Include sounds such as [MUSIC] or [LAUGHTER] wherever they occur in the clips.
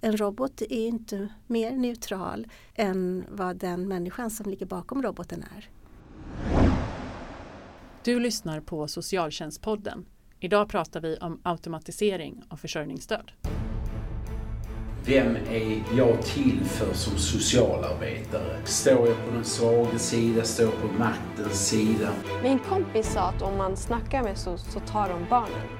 en robot är inte mer neutral än vad den människan som ligger bakom roboten är. Du lyssnar på Socialtjänstpodden. Idag pratar vi om automatisering av försörjningsstöd. Vem är jag till för som socialarbetare? Står jag på den svaga sida? Står jag på maktens sida? Min kompis sa att om man snackar med SOS så tar de barnen.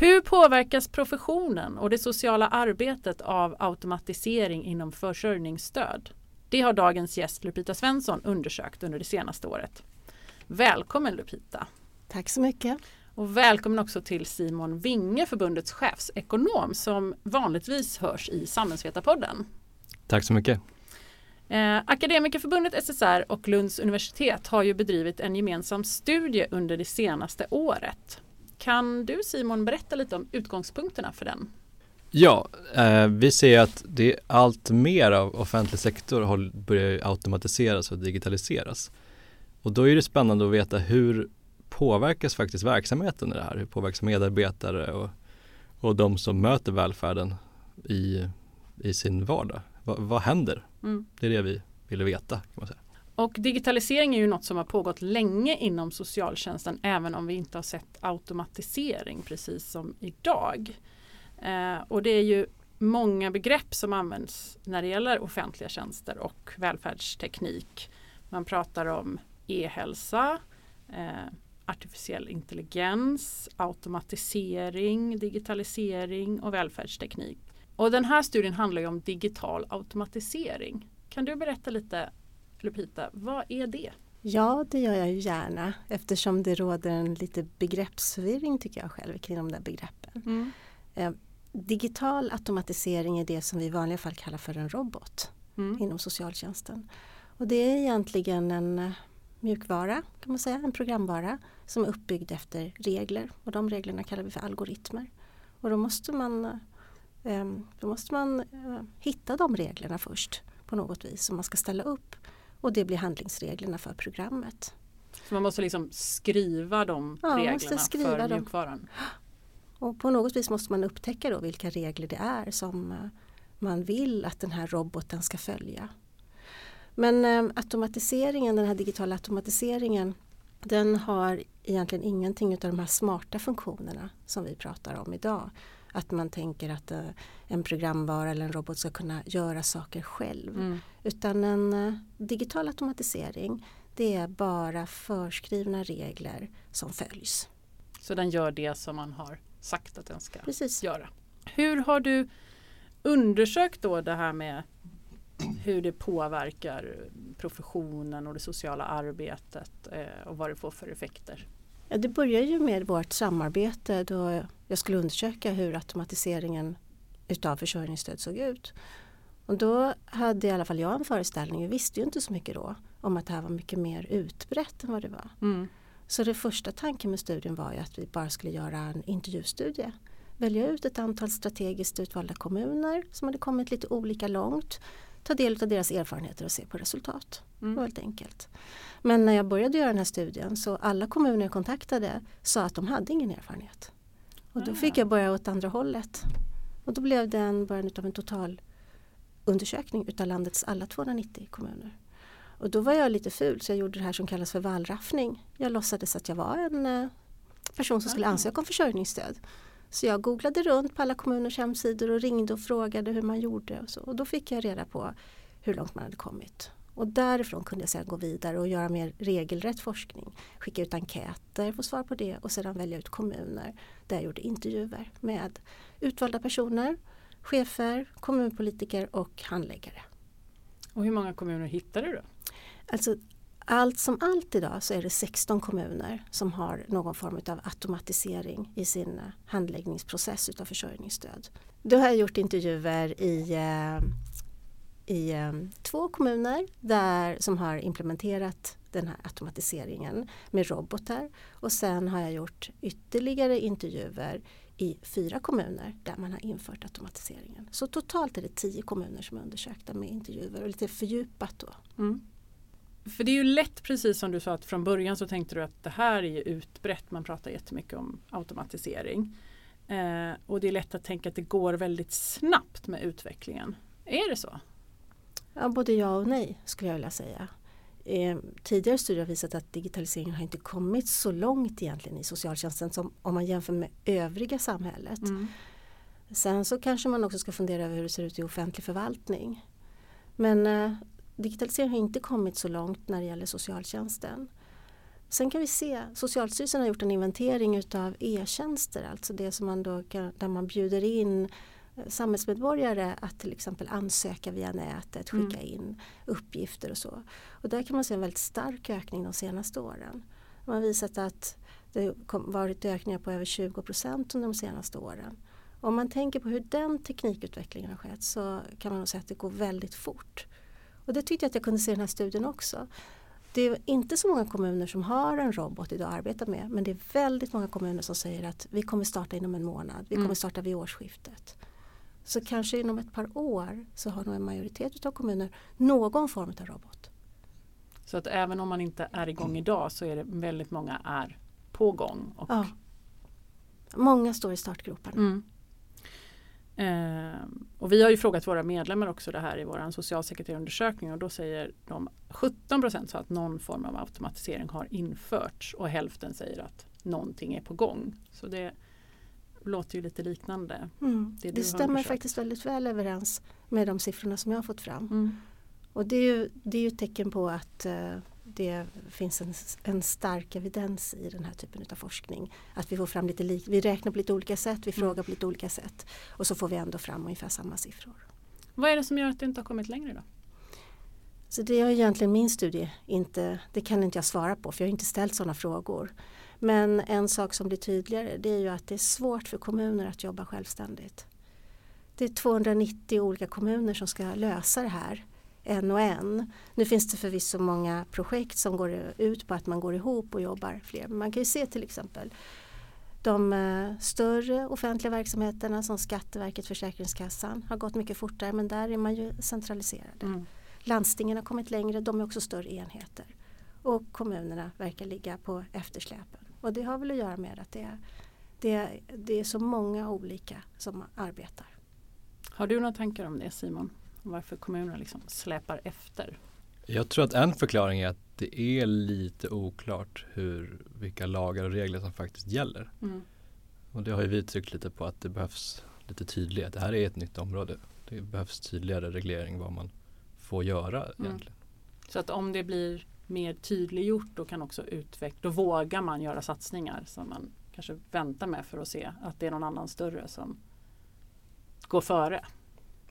Hur påverkas professionen och det sociala arbetet av automatisering inom försörjningsstöd? Det har dagens gäst Lupita Svensson undersökt under det senaste året. Välkommen Lupita! Tack så mycket! Och välkommen också till Simon Winge, förbundets chefsekonom som vanligtvis hörs i Samhällsvetarpodden. Tack så mycket! Eh, Akademikerförbundet SSR och Lunds universitet har ju bedrivit en gemensam studie under det senaste året. Kan du Simon berätta lite om utgångspunkterna för den? Ja, eh, vi ser att det är allt mer av offentlig sektor har börjat automatiseras och digitaliseras. Och då är det spännande att veta hur påverkas faktiskt verksamheten i det här? Hur påverkas medarbetare och, och de som möter välfärden i, i sin vardag? Va, vad händer? Mm. Det är det vi ville veta kan man säga. Och digitalisering är ju något som har pågått länge inom socialtjänsten även om vi inte har sett automatisering precis som idag. Eh, och det är ju många begrepp som används när det gäller offentliga tjänster och välfärdsteknik. Man pratar om e-hälsa, eh, artificiell intelligens, automatisering, digitalisering och välfärdsteknik. Och den här studien handlar ju om digital automatisering. Kan du berätta lite Lupita, vad är det? Ja, det gör jag ju gärna eftersom det råder en lite begreppsförvirring tycker jag själv kring de där begreppen. Mm. Eh, digital automatisering är det som vi i vanliga fall kallar för en robot mm. inom socialtjänsten. Och det är egentligen en eh, mjukvara, kan man säga, en programvara som är uppbyggd efter regler och de reglerna kallar vi för algoritmer. Och då måste man, eh, då måste man hitta de reglerna först på något vis som man ska ställa upp och det blir handlingsreglerna för programmet. Så man måste liksom skriva de ja, reglerna skriva för mjukvaran? Och på något vis måste man upptäcka då vilka regler det är som eh, man vill att den här roboten ska följa. Men eh, automatiseringen, den här digitala automatiseringen den har egentligen ingenting av de här smarta funktionerna som vi pratar om idag. Att man tänker att uh, en programvara eller en robot ska kunna göra saker själv. Mm. Utan en uh, digital automatisering det är bara förskrivna regler som följs. Så den gör det som man har sagt att den ska Precis. göra. Hur har du undersökt då det här med hur det påverkar professionen och det sociala arbetet eh, och vad det får för effekter? Ja, det börjar ju med vårt samarbete då jag skulle undersöka hur automatiseringen utav försörjningsstöd såg ut. Och då hade i alla fall jag en föreställning, vi visste ju inte så mycket då, om att det här var mycket mer utbrett än vad det var. Mm. Så det första tanken med studien var ju att vi bara skulle göra en intervjustudie. Välja ut ett antal strategiskt utvalda kommuner som hade kommit lite olika långt. Ta del av deras erfarenheter och se på resultat. Mm. Väldigt enkelt. Men när jag började göra den här studien så alla kommuner jag kontaktade sa att de hade ingen erfarenhet. Och då fick jag börja åt andra hållet. Och då blev det en början av en total undersökning utav landets alla 290 kommuner. Och då var jag lite ful så jag gjorde det här som kallas för vallraffning. Jag låtsades att jag var en eh, person som skulle ansöka om försörjningsstöd. Så jag googlade runt på alla kommuners hemsidor och ringde och frågade hur man gjorde. Och, så. och då fick jag reda på hur långt man hade kommit. Och därifrån kunde jag sedan gå vidare och göra mer regelrätt forskning. Skicka ut enkäter, få svar på det och sedan välja ut kommuner där jag gjorde intervjuer med utvalda personer, chefer, kommunpolitiker och handläggare. Och hur många kommuner hittade du? Alltså, allt som allt idag så är det 16 kommuner som har någon form av automatisering i sin eh, handläggningsprocess utav försörjningsstöd. Då har jag gjort intervjuer i eh, i eh, två kommuner där, som har implementerat den här automatiseringen med robotar och sen har jag gjort ytterligare intervjuer i fyra kommuner där man har infört automatiseringen. Så totalt är det tio kommuner som är undersökta med intervjuer och lite fördjupat då. Mm. För det är ju lätt precis som du sa att från början så tänkte du att det här är ju utbrett. Man pratar jättemycket om automatisering. Eh, och det är lätt att tänka att det går väldigt snabbt med utvecklingen. Är det så? Ja, både ja och nej skulle jag vilja säga. Eh, tidigare studier har visat att digitaliseringen har inte kommit så långt egentligen i socialtjänsten som om man jämför med övriga samhället. Mm. Sen så kanske man också ska fundera över hur det ser ut i offentlig förvaltning. Men eh, digitaliseringen har inte kommit så långt när det gäller socialtjänsten. Sen kan vi se, Socialstyrelsen har gjort en inventering utav e-tjänster, alltså det som man då kan, där man bjuder in eh, samhällsmedborgare att till exempel ansöka via nätet, skicka in uppgifter och så. Och där kan man se en väldigt stark ökning de senaste åren. Man har visat att det varit ökningar på över 20 procent under de senaste åren. Om man tänker på hur den teknikutvecklingen har skett så kan man nog säga att det går väldigt fort. Och det tyckte jag att jag kunde se i den här studien också. Det är inte så många kommuner som har en robot idag att arbeta med men det är väldigt många kommuner som säger att vi kommer starta inom en månad, vi kommer Mm. starta vid årsskiftet. Så kanske inom ett par år så har nog en majoritet av kommuner någon form av robot. Så att även om man inte är igång idag så är det väldigt många är på gång. Och, Ja. Många står i startgroparna. Mm. Eh, och vi har ju frågat våra medlemmar också det här i vår socialsekreterarundersökning och då säger de 17 procent att någon form av automatisering har införts och hälften säger att någonting är på gång. Så det låter ju lite liknande. Mm. Det Det, stämmer faktiskt väldigt väl överens med de siffrorna som jag har fått fram. Mm. Och det är ju, det är ju ett tecken på att eh, det finns en, en stark evidens i den här typen av forskning. Att vi får fram lite lik, vi räknar på lite olika sätt, vi frågar på lite olika sätt och så får vi ändå fram ungefär samma siffror. Vad är det som gör att det inte har kommit längre då? Så det har egentligen min studie inte, det kan inte jag svara på för jag har inte ställt sådana frågor. Men en sak som blir tydligare det är ju att det är svårt för kommuner att jobba självständigt. Det är 290 olika kommuner som ska lösa det här en och en. Nu finns det förvisso många projekt som går ut på att man går ihop och jobbar fler. Men man kan ju se till exempel de eh, större offentliga verksamheterna som Skatteverket, Försäkringskassan har gått mycket fortare men där är man ju centraliserade. Mm. Landstingen har kommit längre, de är också större enheter. Och kommunerna verkar ligga på eftersläpen. Och det har väl att göra med att det är, det är, det är så många olika som arbetar. Har du några tankar om det Simon? Varför kommunerna liksom släpar efter? Jag tror att en förklaring är att det är lite oklart hur, vilka lagar och regler som faktiskt gäller. Mm. Och det har ju vi tryckt lite på att det behövs lite tydlighet. Det här är ett nytt område. Det behövs tydligare reglering vad man får göra Mm. egentligen. Så att om det blir mer tydliggjort då kan också utveckla, då vågar man göra satsningar som man kanske väntar med för att se att det är någon annan större som går före.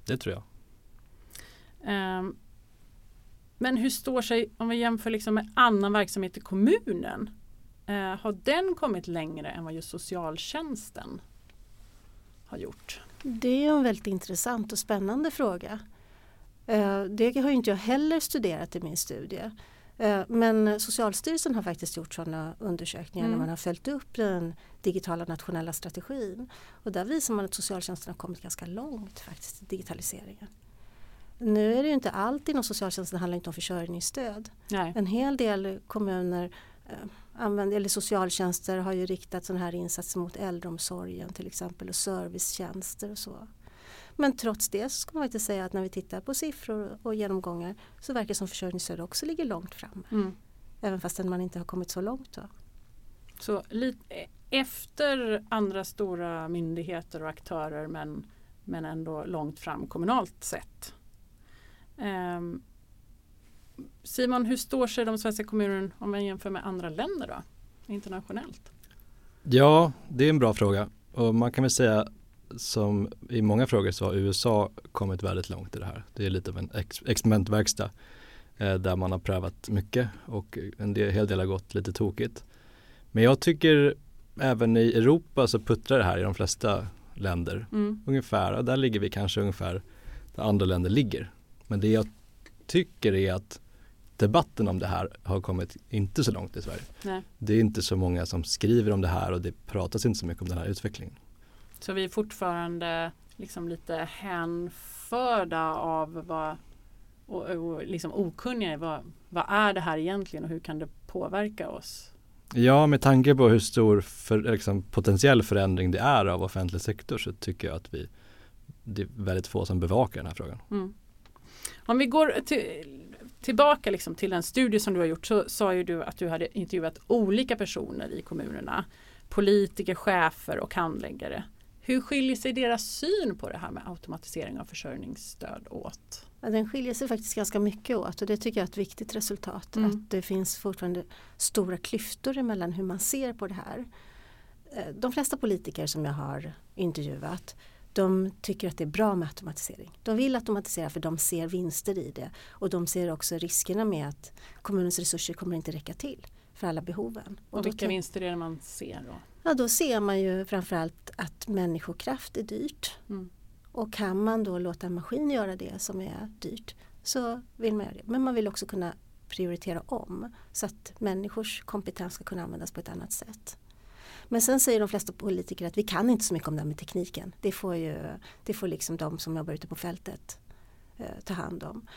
Det tror jag. Ehm, men hur står sig, om vi jämför liksom med annan verksamhet i kommunen, eh, har den kommit längre än vad just socialtjänsten har gjort? Det är en väldigt intressant och spännande fråga. Eh, Det har inte jag heller studerat i min studie. Eh, Men Socialstyrelsen har faktiskt gjort sådana undersökningar Mm. när man har följt upp den digitala nationella strategin. Och där visar man att socialtjänsten har kommit ganska långt faktiskt i digitaliseringen. Nu är det ju inte allt inom socialtjänsten, det handlar inte om försörjningsstöd. Nej. En hel del kommuner eh, använder, eller socialtjänster har ju riktat sådana här insatser mot äldreomsorgen till exempel och servicetjänster och så. Men trots det så ska man faktiskt säga att när vi tittar på siffror och genomgångar så verkar det som försörjningsstöd också ligger långt framme. Mm. Även fast man inte har kommit så långt. Då. Så lite efter andra stora myndigheter och aktörer men, men ändå långt fram kommunalt sett. Ehm, Simon, hur står sig de svenska kommunerna om man jämför med andra länder då? Internationellt? Ja, det är en bra fråga. Och man kan väl säga som i många frågor så har USA kommit väldigt långt i det här. Det är lite av en ex- experimentverkstad eh, där man har prövat mycket och en del, hel del har gått lite tokigt. Men jag tycker även i Europa så puttrar det här i de flesta länder Mm. ungefär, där ligger vi kanske ungefär där andra länder ligger. Men det jag tycker är att debatten om det här har kommit inte så långt i Sverige. Nej. Det är inte så många som skriver om det här och det pratas inte så mycket om den här utvecklingen. Så vi är fortfarande liksom lite hänförda av vad och, och liksom okunniga i vad, vad är det här egentligen och hur kan det påverka oss? Ja, med tanke på hur stor för, liksom, potentiell förändring det är av offentlig sektor så tycker jag att vi det är väldigt få som bevakar den här frågan. Mm. Om vi går till, tillbaka liksom till den studie som du har gjort så sa ju du att du hade intervjuat olika personer i kommunerna. Politiker, chefer och handläggare. Hur skiljer sig deras syn på det här med automatisering av försörjningsstöd åt? Ja, den skiljer sig faktiskt ganska mycket åt och det tycker jag är ett viktigt resultat. Mm. Att det finns fortfarande stora klyftor emellan hur man ser på det här. Eh, De flesta politiker som jag har intervjuat de tycker att det är bra med automatisering. De vill automatisera för de ser vinster i det och de ser också riskerna med att kommunens resurser kommer inte räcka till för alla behoven. Och, då vilka vinster är det man ser då? Ja, då ser man ju framförallt att människokraft är dyrt. Mm. Och kan man då låta en maskin göra det som är dyrt så vill man göra det. Men man vill också kunna prioritera om så att människors kompetens ska kunna användas på ett annat sätt. Men sen säger de flesta politiker att vi kan inte så mycket om det här med tekniken. Det får ju det får liksom de som jobbar ute på fältet eh, ta hand om.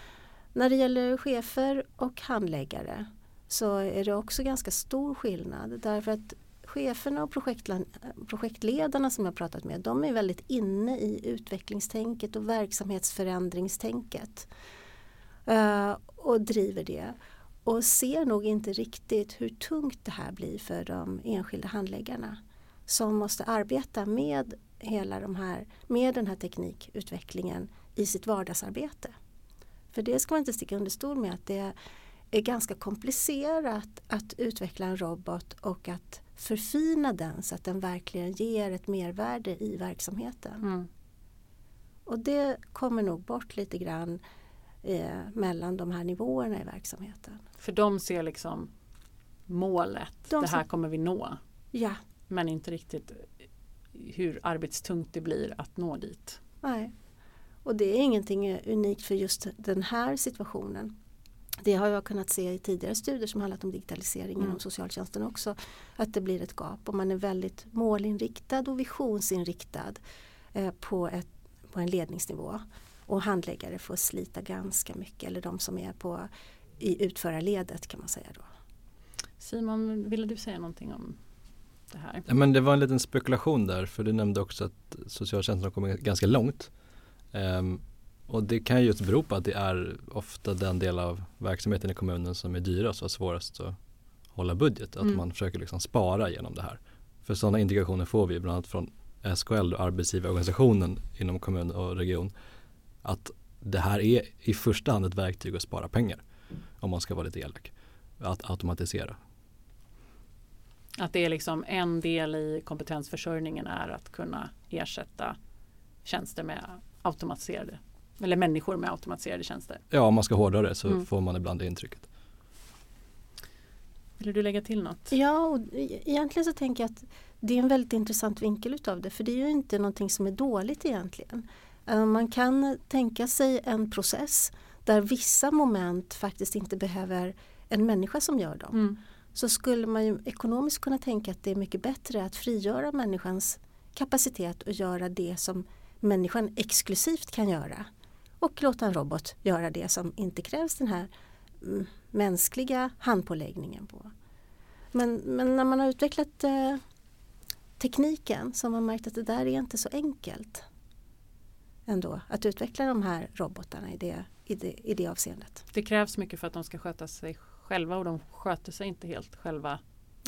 När det gäller chefer och handläggare så är det också ganska stor skillnad därför att cheferna och projektledarna som jag pratat med de är väldigt inne i utvecklingstänket och verksamhetsförändringstänket. Eh, och driver det. Och ser nog inte riktigt hur tungt det här blir för de enskilda handläggarna som måste arbeta med hela de här, med den här teknikutvecklingen i sitt vardagsarbete. För det ska man inte sticka under stol med att det är ganska komplicerat att utveckla en robot och att förfina den så att den verkligen ger ett mervärde i verksamheten. Mm. Och det kommer nog bort lite grann eh, mellan de här nivåerna i verksamheten. För de ser liksom målet, De det här ser- kommer vi nå. Ja, Men inte riktigt hur arbetstungt det blir att nå dit. nej. Och det är ingenting unikt för just den här situationen. Det har jag kunnat se i tidigare studier som handlat om digitalisering Mm. inom socialtjänsten också. Att det blir ett gap och man är väldigt målinriktad och visionsinriktad eh, på, ett, på en ledningsnivå. Och handläggare får slita ganska mycket, eller de som är på, i utförarledet kan man säga då. Simon, ville du säga någonting om det här? Ja, men det var en liten spekulation där för du nämnde också att socialtjänsten har kommit ganska långt. Ehm, och det kan ju just bero på att det är ofta den del av verksamheten i kommunen som är dyrast och svårast att hålla budget. Att Mm. man försöker liksom spara genom det här. För sådana indikationer får vi bland annat från SKL, och arbetsgivarorganisationen inom kommun och region. Att det här är i första hand ett verktyg att spara pengar. Om man ska vara lite elak. Att automatisera. Att det är liksom en del i kompetensförsörjningen är att kunna ersätta tjänster med automatiserade eller människor med automatiserade tjänster. Ja, om man ska hårdra det så Mm. får man ibland det intrycket. Vill du lägga till något? Ja, och egentligen så tänker jag att det är en väldigt intressant vinkel utav det för det är ju inte någonting som är dåligt egentligen. Eh, Man kan tänka sig en process där vissa moment faktiskt inte behöver en människa som gör dem. Mm. Så skulle man ju ekonomiskt kunna tänka att det är mycket bättre att frigöra människans kapacitet och göra det som människan exklusivt kan göra. Och låta en robot göra det som inte krävs den här mm, mänskliga handpåläggningen på. Men, men när man har utvecklat eh, tekniken så har man märkt att det där är inte så enkelt ändå. Att utveckla de här robotarna i det, i det, i det avseendet. Det krävs mycket för att de ska sköta sig själva och de sköter sig inte helt själva.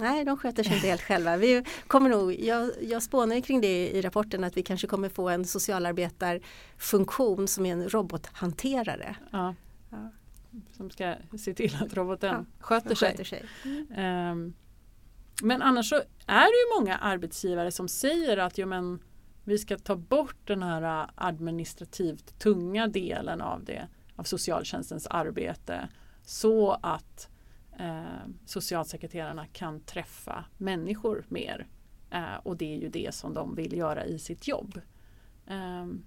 Nej, de sköter sig inte helt själva. Vi kommer nog, jag, jag spånar kring det i rapporten att vi kanske kommer få en socialarbetarfunktion som är en robothanterare. Ja. Ja. Som ska se till att roboten Ja, sköter De sig. sköter sig. Ehm, men annars så är det ju många arbetsgivare som säger att jo, men, vi ska ta bort den här administrativt tunga delen av det av socialtjänstens arbete så att eh, socialsekreterarna kan träffa människor mer. Eh, och det är ju det som de vill göra i sitt jobb. Ehm,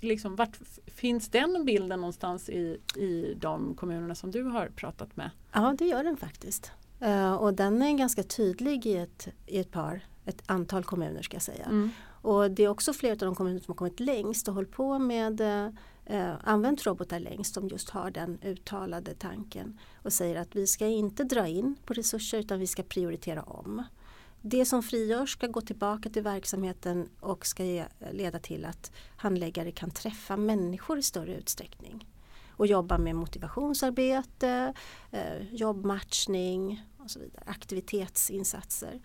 liksom, vart finns den bilden någonstans i, i de kommunerna som du har pratat med? Ja, det gör den faktiskt. Uh, och den är ganska tydlig i ett, i ett par, ett antal kommuner ska jag säga. Mm. Och det är också flera av de kommuner som har kommit längst och hållit på med eh, använt robotar längst som just har den uttalade tanken och säger att vi ska inte dra in på resurser utan vi ska prioritera om. Det som frigörs ska gå tillbaka till verksamheten och ska ge, leda till att handläggare kan träffa människor i större utsträckning och jobba med motivationsarbete, eh, jobbmatchning och så vidare, aktivitetsinsatser.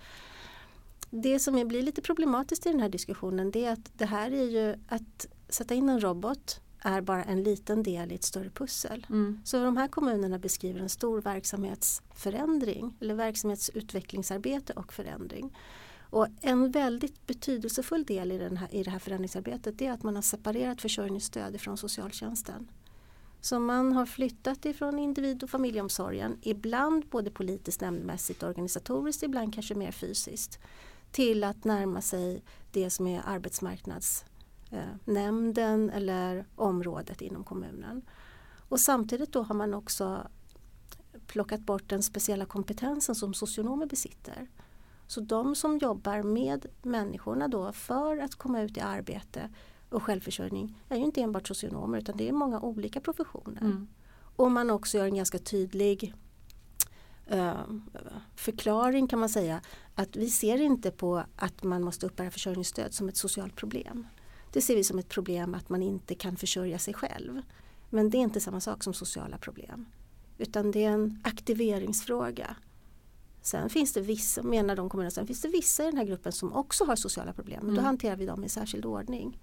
Det som blir lite problematiskt i den här diskussionen det är att det här är ju att sätta in en robot är bara en liten del i ett större pussel. Mm. Så de här kommunerna beskriver en stor verksamhetsförändring eller verksamhetsutvecklingsarbete och förändring. Och en väldigt betydelsefull del i, den här, i det här förändringsarbetet är att man har separerat försörjningsstöd från socialtjänsten. Så man har flyttat ifrån individ och familjeomsorgen, ibland både politiskt, nämndmässigt och organisatoriskt, ibland kanske mer fysiskt, till att närma sig det som är arbetsmarknadsnämnden eller området inom kommunen. Och samtidigt då har man också plockat bort den speciella kompetensen som socionomer besitter. Så de som jobbar med människorna då för att komma ut i arbete och självförsörjning är ju inte enbart socionomer utan det är många olika professioner. Mm. Och man också gör en ganska tydlig förklaring kan man säga att vi ser inte på att man måste uppbära försörjningsstöd som ett socialt problem. Det ser vi som ett problem att man inte kan försörja sig själv. Men det är inte samma sak som sociala problem. Utan det är en aktiveringsfråga. Sen finns det vissa, menar de kommunerna, sen finns det vissa i den här gruppen som också har sociala problem. Men då Mm. hanterar vi dem i särskild ordning.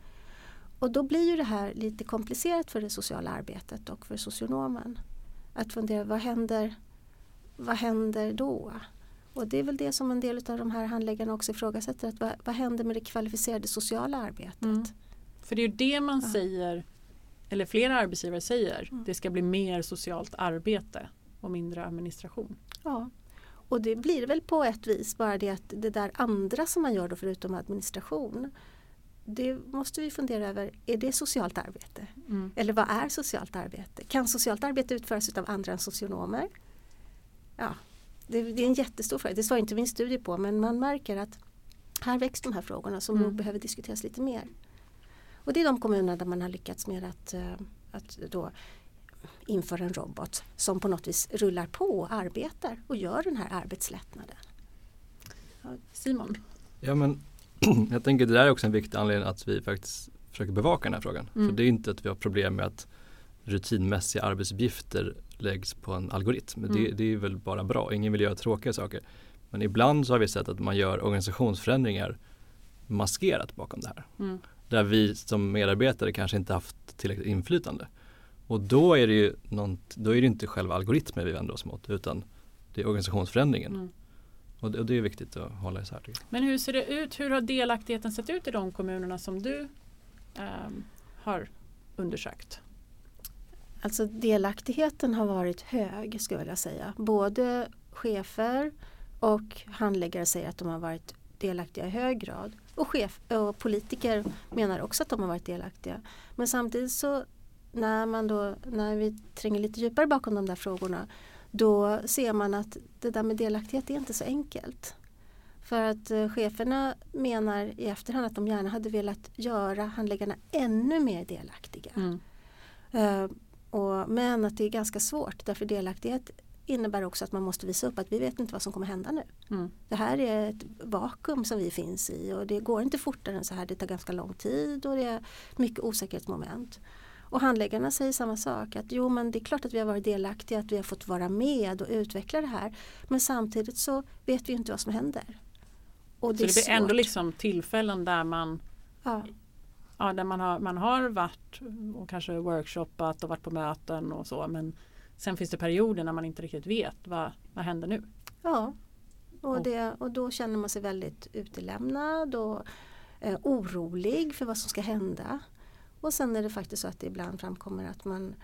Och då blir ju det här lite komplicerat för det sociala arbetet och för socionomen. Att fundera, vad händer, vad händer då? Och det är väl det som en del av de här handläggarna också ifrågasätter. Att vad, vad händer med det kvalificerade sociala arbetet? Mm. För det är ju det man Ja. säger, eller flera arbetsgivare säger, Mm. det ska bli mer socialt arbete och mindre administration. Ja. Och det blir väl på ett vis bara det att det där andra som man gör då förutom administration det måste vi fundera över, är det socialt arbete? Mm. Eller vad är socialt arbete? Kan socialt arbete utföras av andra än socionomer? Ja, det, det är en jättestor fråga. Det svarar inte min studie på men man märker att här väcks de här frågorna som Mm. nog behöver diskuteras lite mer. Och det är de kommunerna där man har lyckats med att, eh, att då införa en robot som på något vis rullar på och arbetar och gör den här arbetslättnaden. Simon? Ja men [CLEARS THROAT] jag tänker det där är också en viktig anledning att vi faktiskt försöker bevaka den här frågan. Mm. För det är inte att vi har problem med att rutinmässiga arbetsuppgifter läggs på en algoritm. Mm. Det, det är väl bara bra, ingen vill göra tråkiga saker. Men ibland så har vi sett att man gör organisationsförändringar maskerat bakom det här. Mm. Där vi som medarbetare kanske inte haft tillräckligt inflytande. Och då är det ju något, då är det inte själva algoritmen vi vänder oss mot utan det är organisationsförändringen. Mm. Och, det, och det är viktigt att hålla isär. Men hur ser det ut? Hur har delaktigheten sett ut i de kommunerna som du ehm, har undersökt? Alltså delaktigheten har varit hög skulle jag vilja säga. Både chefer och handläggare säger att de har varit delaktiga i hög grad. Och, chef, och politiker menar också att de har varit delaktiga. Men samtidigt så när, man då, när vi tränger lite djupare bakom de där frågorna då ser man att det där med delaktighet är inte så enkelt. För att eh, cheferna menar i efterhand att de gärna hade velat göra handläggarna ännu mer delaktiga. Mm. Och, men att det är ganska svårt därför delaktighet innebär också att man måste visa upp att vi vet inte vad som kommer hända nu. Mm. Det här är ett vakuum som vi finns i och det går inte fortare än så här. Det tar ganska lång tid och det är mycket osäkerhetsmoment. Och handläggarna säger samma sak att jo men det är klart att vi har varit delaktiga, att vi har fått vara med och utveckla det här. Men samtidigt så vet vi inte vad som händer. Och Så det är blir ändå liksom tillfällen där man Ja. Ja, där man har, man har varit och kanske workshoppat och varit på möten och så men sen finns det perioder när man inte riktigt vet vad, vad händer nu. Ja, och, det, och då känner man sig väldigt utelämnad och eh, orolig för vad som ska hända. Och sen är det faktiskt så att det ibland framkommer att man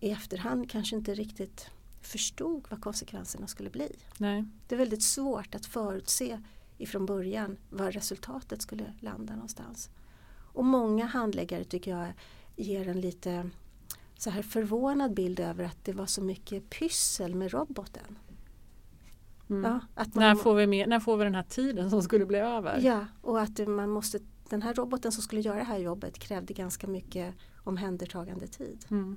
i efterhand kanske inte riktigt förstod vad konsekvenserna skulle bli. Nej. Det är väldigt svårt att förutse ifrån början var resultatet skulle landa någonstans. Och många handläggare tycker jag ger en lite så här förvånad bild över att det var så mycket pyssel med roboten. Mm. Ja, att man, När, får vi med, när får vi den här tiden som skulle bli över? ja, och att man måste, den här roboten som skulle göra det här jobbet krävde ganska mycket omhändertagande tid. Mm.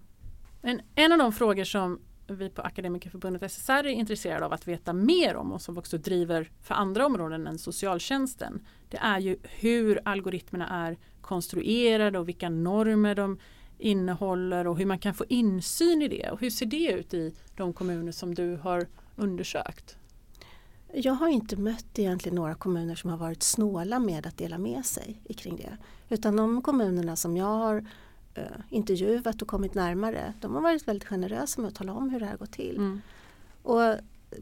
En, en av de frågor som vi på Akademikerförbundet SSR är intresserade av att veta mer om och som också driver för andra områden än socialtjänsten. Det är ju hur algoritmerna är konstruerade och vilka normer de innehåller och hur man kan få insyn i det. Och hur ser det ut i de kommuner som du har undersökt? Jag har inte mött egentligen några kommuner som har varit snåla med att dela med sig kring det. Utan de kommunerna som jag har intervjuat och kommit närmare, de har varit väldigt generösa med att tala om hur det här går till. Mm. Och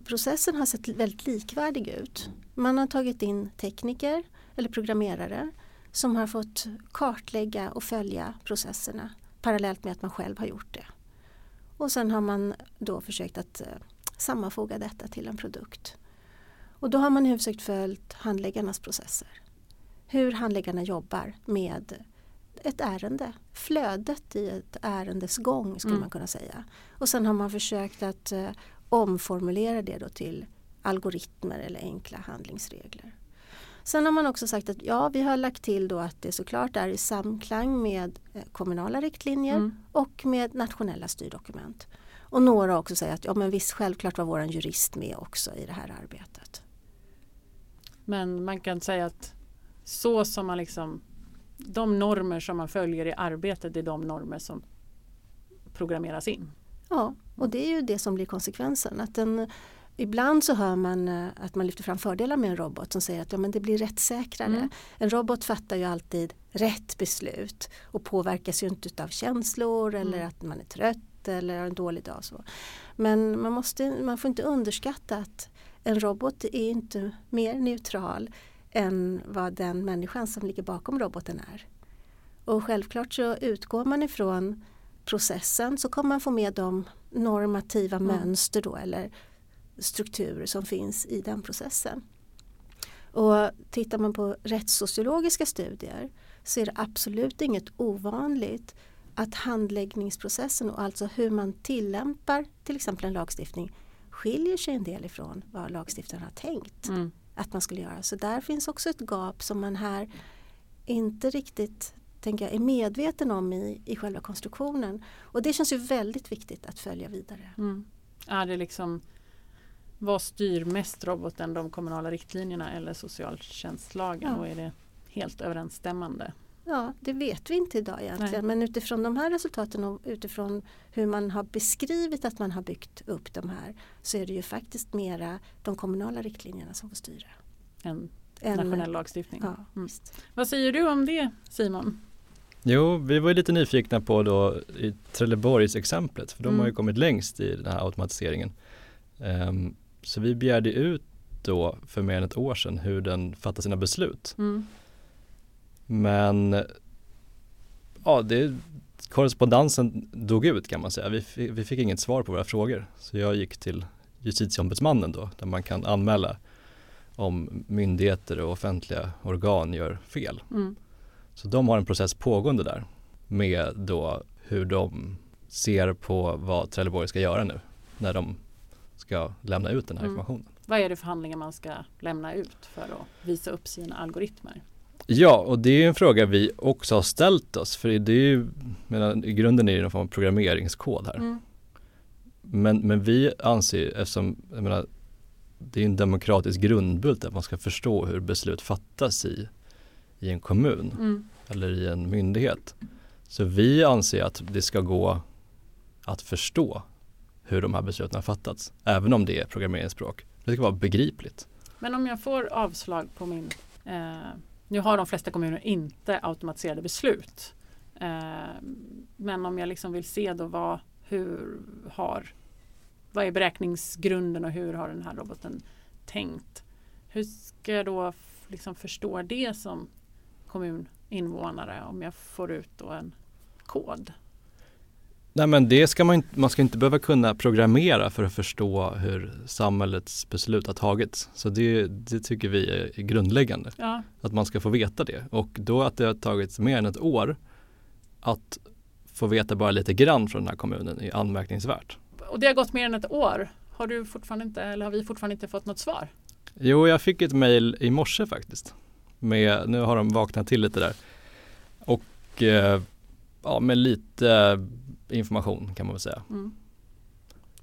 processen har sett väldigt likvärdig ut. Man har tagit in tekniker eller programmerare som har fått kartlägga och följa processerna parallellt med att man själv har gjort det. Och sen har man då försökt att eh, sammanfoga detta till en produkt. Och då har man i huvudsak följt handläggarnas processer. Hur handläggarna jobbar med ett ärende, flödet i ett ärendes gång skulle Mm. man kunna säga. Och sen har man försökt att eh, omformulera det då till algoritmer eller enkla handlingsregler. Sen har man också sagt att ja, vi har lagt till då att det såklart är i samklang med eh, kommunala riktlinjer Mm. och med nationella styrdokument. Och några också säger att ja men visst självklart var vår jurist med också i det här arbetet. Men man kan säga att så som man liksom de normer som man följer i arbetet är de normer som programmeras in. Ja, och det är ju det som blir konsekvensen. Att den, ibland så hör man eh, att man lyfter fram fördelar med en robot som säger att ja, men det blir rättssäkrare. Mm. En robot fattar ju alltid rätt beslut och påverkas ju inte av känslor eller Mm. att man är trött eller har en dålig dag. Så. Men man, måste, man får inte underskatta att en robot är inte mer neutral än vad den människan som ligger bakom roboten är. Och självklart så utgår man ifrån processen så kommer man få med de normativa Mm. mönster då eller strukturer som finns i den processen. Och tittar man på rättssociologiska studier så är det absolut inget ovanligt att handläggningsprocessen och alltså hur man tillämpar till exempel en lagstiftning skiljer sig en del ifrån vad lagstiftaren har tänkt Mm. Att man skulle göra. Så där finns också ett gap som man här inte riktigt tänker jag, är medveten om i, i själva konstruktionen. Och det känns ju väldigt viktigt att följa vidare. Mm. Är det liksom vad styr mest roboten, de kommunala riktlinjerna eller socialtjänstlagen Ja. och är det helt överensstämmande? Ja, det vet vi inte idag egentligen. Nej. Men utifrån de här resultaten och utifrån hur man har beskrivit att man har byggt upp de här så är det ju faktiskt mera de kommunala riktlinjerna som får styra. En än- nationell lagstiftning. Ja, Mm. visst. Vad säger du om det Simon? Jo, vi var ju lite nyfikna på då i Trelleborgs exemplet, för de Mm. har ju kommit längst i den här automatiseringen. Ehm, så vi begärde ut då för mer än ett år sedan hur den fattar sina beslut. Mm. Men ja, det, korrespondensen dog ut kan man säga. Vi fick, vi fick inget svar på våra frågor. Så jag gick till justitieombudsmannen då, där man kan anmäla om myndigheter och offentliga organ gör fel. Mm. Så de har en process pågående där med då hur de ser på vad Trelleborg ska göra nu när de ska lämna ut den här Mm. informationen. Vad är det för handlingar man ska lämna ut för att visa upp sina algoritmer? Ja, och det är en fråga vi också har ställt oss för det är ju, menar, i grunden är det någon form av programmeringskod här. Mm. Men, men vi anser, eftersom jag menar, det är en demokratisk grundbult att man ska förstå hur beslut fattas i, i en kommun Mm. eller i en myndighet. Så vi anser att det ska gå att förstå hur de här besluten har fattats, även om det är programmeringsspråk. Det ska vara begripligt. Men om jag får avslag på min eh, nu har de flesta kommuner inte automatiserade beslut. Eh, men om jag liksom vill se då vad, hur har vad är beräkningsgrunden och hur har den här roboten tänkt? Hur ska jag då liksom förstå det som kommuninvånare om jag får ut då en kod? Nej men det ska man inte, man ska inte behöva kunna programmera för att förstå hur samhällets beslut har tagits. Så det, det tycker vi är grundläggande. Ja. Att man ska få veta det. Och då att det har tagit mer än ett år att få veta bara lite grann från den här kommunen är anmärkningsvärt. Och det har gått mer än ett år. Har du fortfarande inte, eller har vi fortfarande inte fått något svar? Jo, jag fick ett mejl i morse faktiskt. Med, nu har de vaknat till lite där. Och eh, ja, med lite information kan man väl säga. Mm.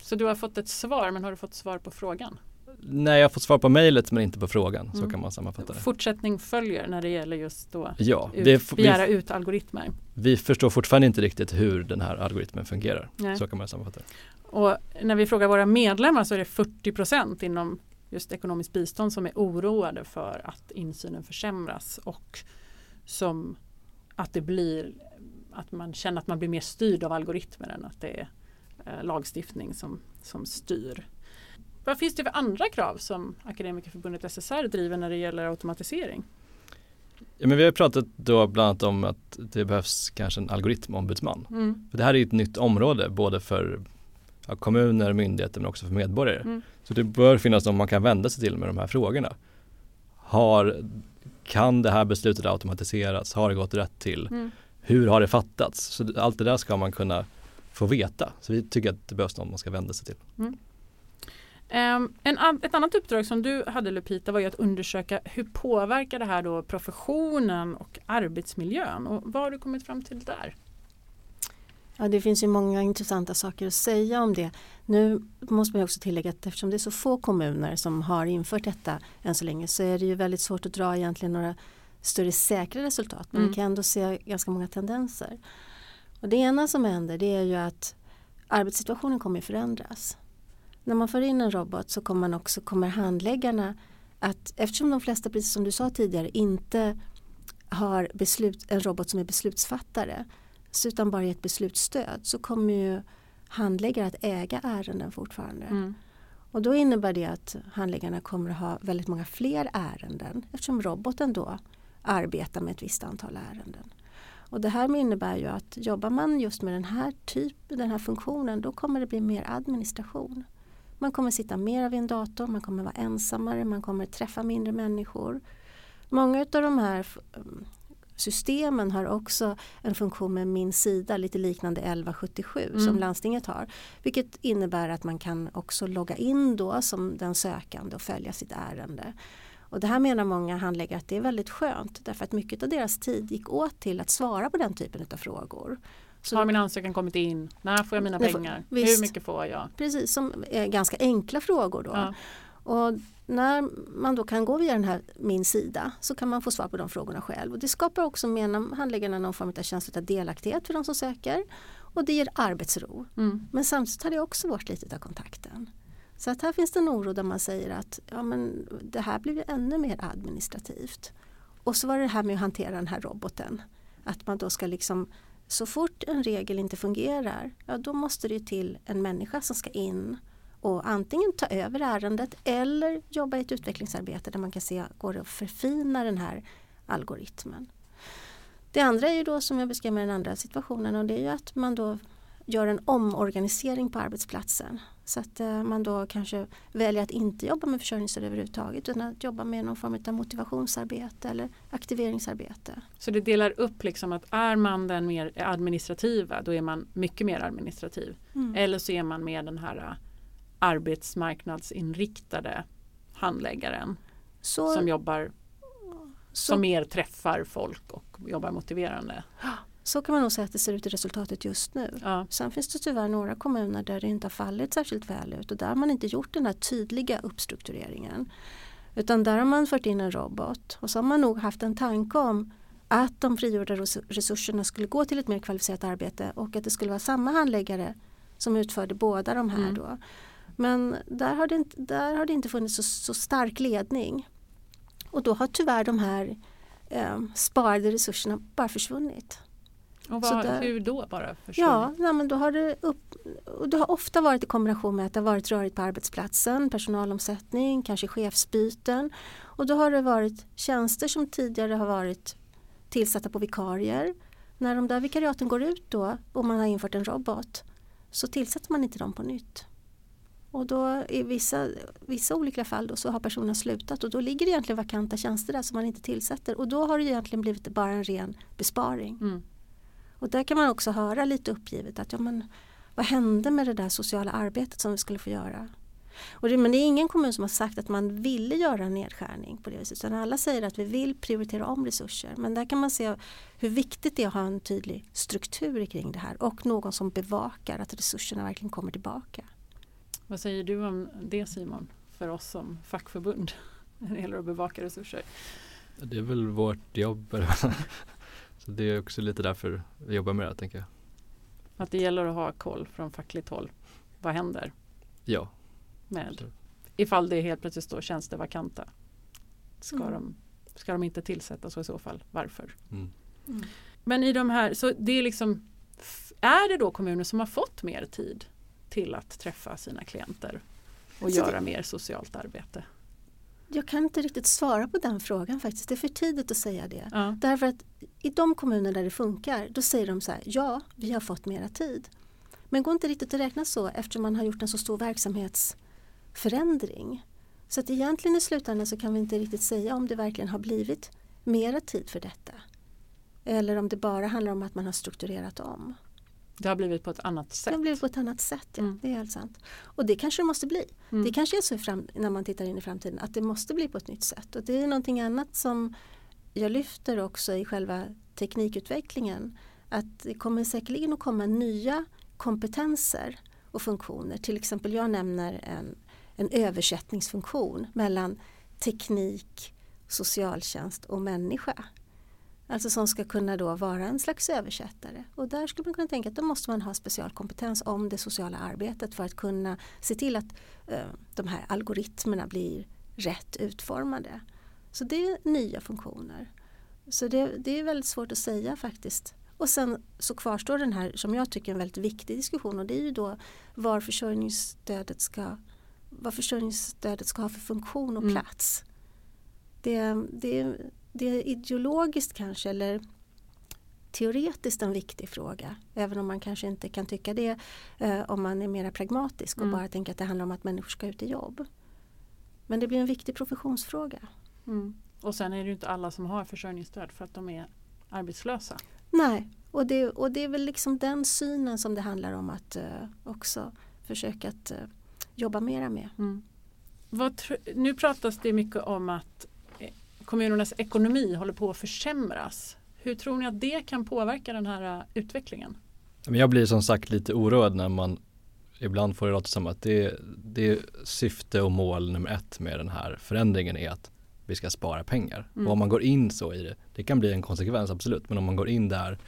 Så du har fått ett svar, men har du fått svar på frågan? Nej, jag har fått svar på mejlet men inte på frågan. Så Mm. kan man sammanfatta det. Fortsättning följer när det gäller just då Ja, ut, det, begära vi, ut algoritmer. vi förstår fortfarande inte riktigt hur den här algoritmen fungerar. Nej. Så kan man sammanfatta det. Och när vi frågar våra medlemmar så är det 40 procent inom just ekonomiskt bistånd som är oroade för att insynen försämras och som att det blir att man känner att man blir mer styrd av algoritmer än att det är eh, lagstiftning som, som styr. Vad finns det för andra krav som Akademikerförbundet SSR driver när det gäller automatisering? Ja, men vi har pratat då bland annat om att det behövs kanske en algoritmombudsman. Mm. För det här är ett nytt område både för ja, kommuner, myndigheter men också för medborgare. Mm. Så det bör finnas någon man kan vända sig till med de här frågorna. Har, kan det här beslutet automatiseras? Har det gått rätt till? Mm. Hur har det fattats? Så allt det där ska man kunna få veta. Så vi tycker att det behövs någon man ska vända sig till. Ehm, en, an- ett annat uppdrag som du hade Lupita var ju att undersöka hur påverkar det här då professionen och arbetsmiljön och vad har du kommit fram till där? Ja, det finns ju många intressanta saker att säga om det. Nu måste man ju också tillägga att eftersom det är så få kommuner som har infört detta än så länge så är det ju väldigt svårt att dra egentligen några större säkra resultat. Men Mm. vi kan ändå se ganska många tendenser. Och det ena som händer det är ju att arbetssituationen kommer förändras. När man för in en robot så kommer, man också, kommer handläggarna att eftersom de flesta, precis som du sa tidigare, inte har beslut, en robot som är beslutsfattare utan bara ett beslutsstöd så kommer ju handläggare att äga ärenden fortfarande. Mm. Och då innebär det att handläggarna kommer att ha väldigt många fler ärenden eftersom roboten då arbetar med ett visst antal ärenden. Och det här innebär ju att jobbar man just med den här typen, den här funktionen då kommer det bli mer administration. Man kommer sitta mer vid en dator, man kommer vara ensammare, man kommer träffa mindre människor. Många av de här mm, systemen har också en funktion med min sida, lite liknande 1177 som Mm. landstinget har. Vilket innebär att man kan också logga in då som den sökande och följa sitt ärende. Och det här menar många handläggare att det är väldigt skönt därför att mycket av deras tid gick åt till att svara på den typen av frågor. Så Har min ansökan kommit in? När får jag mina får- pengar? visst. Hur mycket får jag? Precis, som är ganska enkla frågor då. Ja. Och när man då kan gå via den här min sida så kan man få svar på de frågorna själv. Och det skapar också menar handläggarna någon form av känsla av delaktighet för de som söker. Och det ger arbetsro. Mm. Men samtidigt tar det också bort lite av kontakten. Så att här finns det en oro där man säger att ja, men det här blir ju ännu mer administrativt. Och så var det det här med att hantera den här roboten. Att man då ska liksom så fort en regel inte fungerar, ja då måste det ju till en människa som ska in och antingen ta över ärendet eller jobba i ett utvecklingsarbete där man kan se, går det att förfina den här algoritmen. Det andra är ju då som jag beskrev med den andra situationen och det är ju att man då gör en omorganisering på arbetsplatsen. Så att eh, man då kanske väljer att inte jobba med försörjningsstöd överhuvudtaget utan att jobba med någon form av motivationsarbete eller aktiveringsarbete. Så det delar upp liksom att är man den mer administrativa då är man mycket mer administrativ. Mm. Eller så är man mer den här äh, arbetsmarknadsinriktade handläggaren Så, som jobbar så, som mer träffar folk och jobbar motiverande. Så kan man nog säga att det ser ut i resultatet just nu. Ja. Sen finns det tyvärr några kommuner där det inte har fallit särskilt väl ut och där har man inte gjort den här tydliga uppstruktureringen. Utan där har man fört in en robot och så har man nog haft en tanke om att de frigjorda res- resurserna skulle gå till ett mer kvalificerat arbete och att det skulle vara samma handläggare som utförde båda de här Mm. då. Men där har det inte, där har det inte funnits så, så stark ledning. Och då har tyvärr de här eh, sparade resurserna bara försvunnit. Och vad, där- hur då bara? Ja, nej, men då har det, upp, det har ofta varit i kombination med att det har varit rörigt på arbetsplatsen, personalomsättning, kanske chefsbyten. Och då har det varit tjänster som tidigare har varit tillsatta på vikarier. när de där vikariaten går ut då och man har infört en robot så tillsätter man inte dem på nytt. Och då i vissa, vissa olika fall då så har personen slutat och då ligger det egentligen vakanta tjänster där som man inte tillsätter och då har det egentligen blivit bara en ren besparing. Mm. Och där kan man också höra lite uppgivet att ja, men, vad hände med det där sociala arbetet som vi skulle få göra? Och det, men det är ingen kommun som har sagt att man ville göra en nedskärning på det viset utan alla säger att vi vill prioritera om resurser. Men där kan man se hur viktigt det är att ha en tydlig struktur kring det här och någon som bevakar att resurserna verkligen kommer tillbaka. Vad säger du om det Simon, för oss som fackförbund när det gäller att bevaka resurser? Det är väl vårt jobb. Så det är också lite därför vi jobbar med det tänker jag. Att det gäller att ha koll från fackligt håll. Vad händer Ja. med ifall det helt plötsligt står tjänster vakanta? Ska, Mm. de, ska de inte tillsättas och i så fall varför? Mm. Men i de här, så det är liksom Är det då kommuner som har fått mer tid till att träffa sina klienter och det- göra mer socialt arbete? Jag kan inte riktigt svara på den frågan faktiskt. Det är för tidigt att säga det. Ja. Därför att i de kommuner där det funkar, då säger de så här, ja, vi har fått mera tid. Men går inte riktigt att räkna så eftersom man har gjort en så stor verksamhetsförändring. Så att egentligen i slutändan så kan vi inte riktigt säga om det verkligen har blivit mera tid för detta. Eller om det bara handlar om att man har strukturerat om. Det har blivit på ett annat Det sätt. har blivit på ett annat sätt, ja. Mm. det är helt sant. Och det kanske det måste bli. Mm. Det kanske är så fram, när man tittar in i framtiden att det måste bli på ett nytt sätt. Och det är någonting annat som jag lyfter också i själva teknikutvecklingen. Att det kommer säkerligen att komma nya kompetenser och funktioner. Till exempel jag nämner en, en översättningsfunktion mellan teknik, socialtjänst och människa. Alltså som ska kunna då vara en slags översättare. Och där skulle man kunna tänka att då måste man ha specialkompetens om det sociala arbetet för att kunna se till att eh, de här algoritmerna blir rätt utformade. Så det är nya funktioner. Så det, det är väldigt svårt att säga faktiskt. Och sen så kvarstår den här som jag tycker är en väldigt viktig diskussion och det är ju då var försörjningsstödet ska, vad försörjningsstödet ska ha för funktion och Mm. plats. Det, det, det är ideologiskt kanske eller teoretiskt en viktig fråga. Även om man kanske inte kan tycka det eh, om man är mer pragmatisk och Mm. bara tänker att det handlar om att människor ska ut i jobb. Men det blir en viktig professionsfråga. Mm. Och sen är det ju inte alla som har försörjningsstöd för att de är arbetslösa. Nej, och det, och det är väl liksom den synen som det handlar om att eh, också försöka att eh, jobba mera med. Mm. Nu pratas det mycket om att kommunernas ekonomi håller på att försämras. Hur tror ni att det kan påverka den här eh, utvecklingen? Jag blir som sagt lite oroad när man ibland får det låta som att det, det syfte och mål nummer ett med den här förändringen är att vi ska spara pengar. Mm. Och om man går in så i det, det kan bli en konsekvens absolut, men om man går in där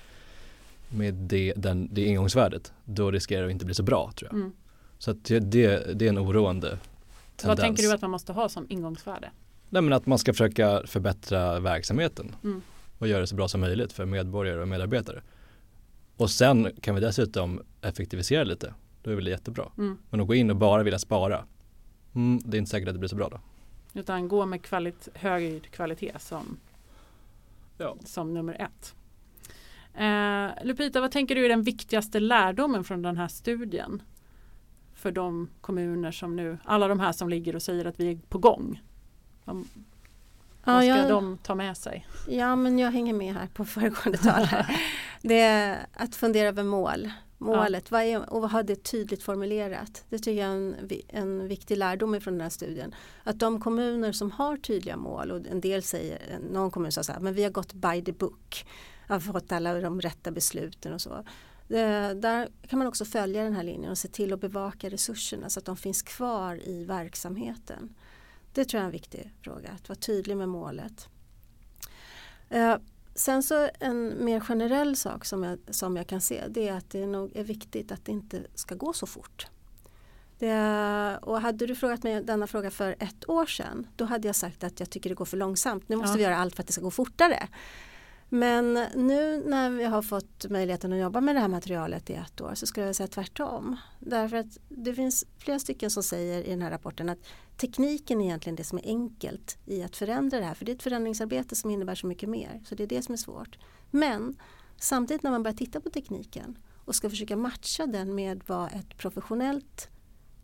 med det, den, det ingångsvärdet, då riskerar det att inte bli så bra tror jag. Mm. Så det, det är en oroande tendens. Vad tänker du att man måste ha som ingångsvärde? Nej men att man ska försöka förbättra verksamheten Mm. och göra det så bra som möjligt för medborgare och medarbetare. Och sen kan vi dessutom effektivisera lite. Då är väl det jättebra. Mm. Men att gå in och bara vilja spara, mm, det är inte säkert att det blir så bra då. Utan gå med kvalit- hög kvalitet som, Ja. som nummer ett. Eh, Lupita, vad tänker du är den viktigaste lärdomen från den här studien? För de kommuner som nu, alla de här som ligger och säger att vi är på gång. Vad, vad ska jag, de ta med sig? ja, men jag hänger med här på föregående talare. [LAUGHS] det är att fundera över mål. Målet, vad är, och vad har det tydligt formulerat? Det tycker jag är en, en viktig lärdom från den här studien. Att de kommuner som har tydliga mål och en del säger, någon kommun sa så här, men vi har gått by the book. Har fått alla de rätta besluten och så. Det, där kan man också följa den här linjen och se till att bevaka resurserna så att de finns kvar i verksamheten. Det tror jag är en viktig fråga, att vara tydlig med målet. Eh, sen så en mer generell sak som jag, som jag kan se det är att det nog är viktigt att det inte ska gå så fort. Det, och hade du frågat mig denna fråga för ett år sedan då hade jag sagt att jag tycker det går för långsamt. Nu måste Ja. vi göra allt för att det ska gå fortare. Men nu när vi har fått möjligheten att jobba med det här materialet i ett år så skulle jag säga tvärtom. Därför att det finns flera stycken som säger i den här rapporten att tekniken är egentligen det som är enkelt i att förändra det här. För det är ett förändringsarbete som innebär så mycket mer. Så det är det som är svårt. Men Samtidigt när man börjar titta på tekniken och ska försöka matcha den med vad ett professionellt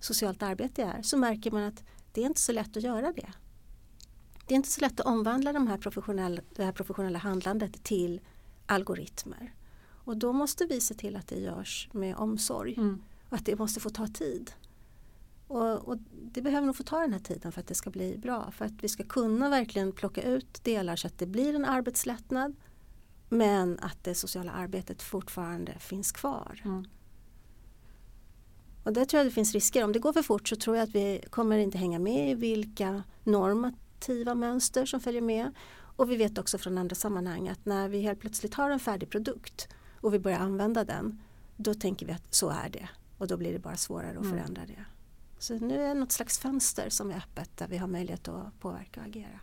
socialt arbete är så märker man att det är inte så lätt att göra det. Det är inte så lätt att omvandla de här professionella, det här professionella handlandet till algoritmer. Och då måste vi se till att det görs med omsorg Mm. och att det måste få ta tid. Och, och Det behöver nog få ta den här tiden för att det ska bli bra. För att vi ska kunna verkligen plocka ut delar så att det blir en arbetslättnad men att det sociala arbetet fortfarande finns kvar. Mm. Och där tror jag det finns risker. Om det går för fort så tror jag att vi kommer inte hänga med i vilka normativa mönster som följer med. Och vi vet också från andra sammanhang att när vi helt plötsligt har en färdig produkt och vi börjar använda den då tänker vi att så är det och då blir det bara svårare att Mm. förändra det. Så nu är det något slags fönster som är öppet där vi har möjlighet att påverka och agera.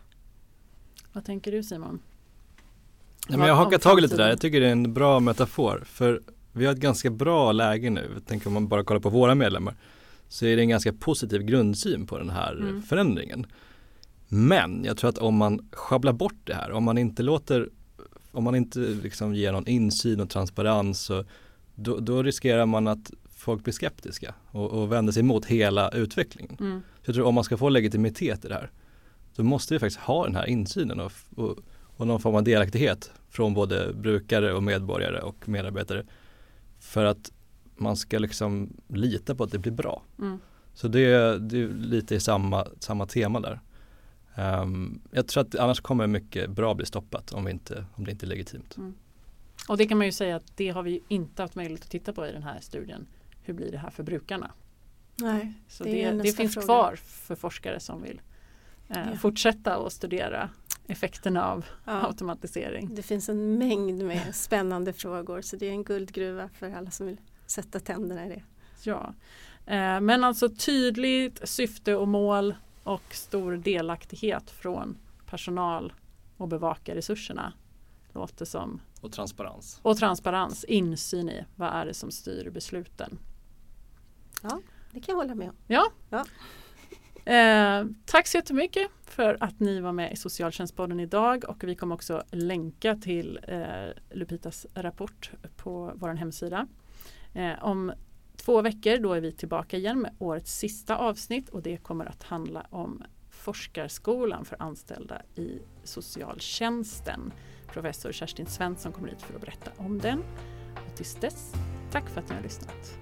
Vad tänker du Simon? Nej, men jag hakar tag lite där, jag tycker det är en bra metafor för vi har ett ganska bra läge nu, jag tänker om man bara kollar på våra medlemmar så är det en ganska positiv grundsyn på den här Mm. förändringen. Men jag tror att om man sjabblar bort det här, om man inte låter, om man inte liksom ger någon insyn och transparens så då, då riskerar man att folk blir skeptiska och, och vänder sig emot hela utvecklingen. Mm. Så jag tror om man ska få legitimitet i det här så måste vi faktiskt ha den här insynen och, och, och någon form av delaktighet från både brukare och medborgare och medarbetare för att man ska liksom lita på att det blir bra. Mm. Så det, det är lite i samma, samma tema där. Ehm, jag tror att annars kommer mycket bra bli stoppat om, vi inte, om det inte är legitimt. Och det kan man ju säga att det har vi inte haft möjlighet att titta på i den här studien. Hur blir det här för brukarna? Nej, Så Det det, det, finns fråga. kvar för forskare som vill eh, Ja. fortsätta att studera effekterna av ja. automatisering. Det finns en mängd med spännande frågor så det är en guldgruva för alla som vill sätta tänderna i det. Ja. Eh, men alltså tydligt syfte och mål och stor delaktighet från personal och bevaka resurserna. Låter som. Och transparens. Och transparens, insyn i vad är det som styr besluten. Det kan jag hålla med om. Ja. Ja. [LAUGHS] Eh, tack så jättemycket för att ni var med i Socialtjänstpodden idag och vi kommer också länka till eh, Lupitas rapport på vår hemsida. Eh, om två veckor då är vi tillbaka igen med årets sista avsnitt och det kommer att handla om Forskarskolan för anställda i socialtjänsten. Professor Kerstin Svensson kommer hit för att berätta om den. Och tills dess, tack för att ni har lyssnat.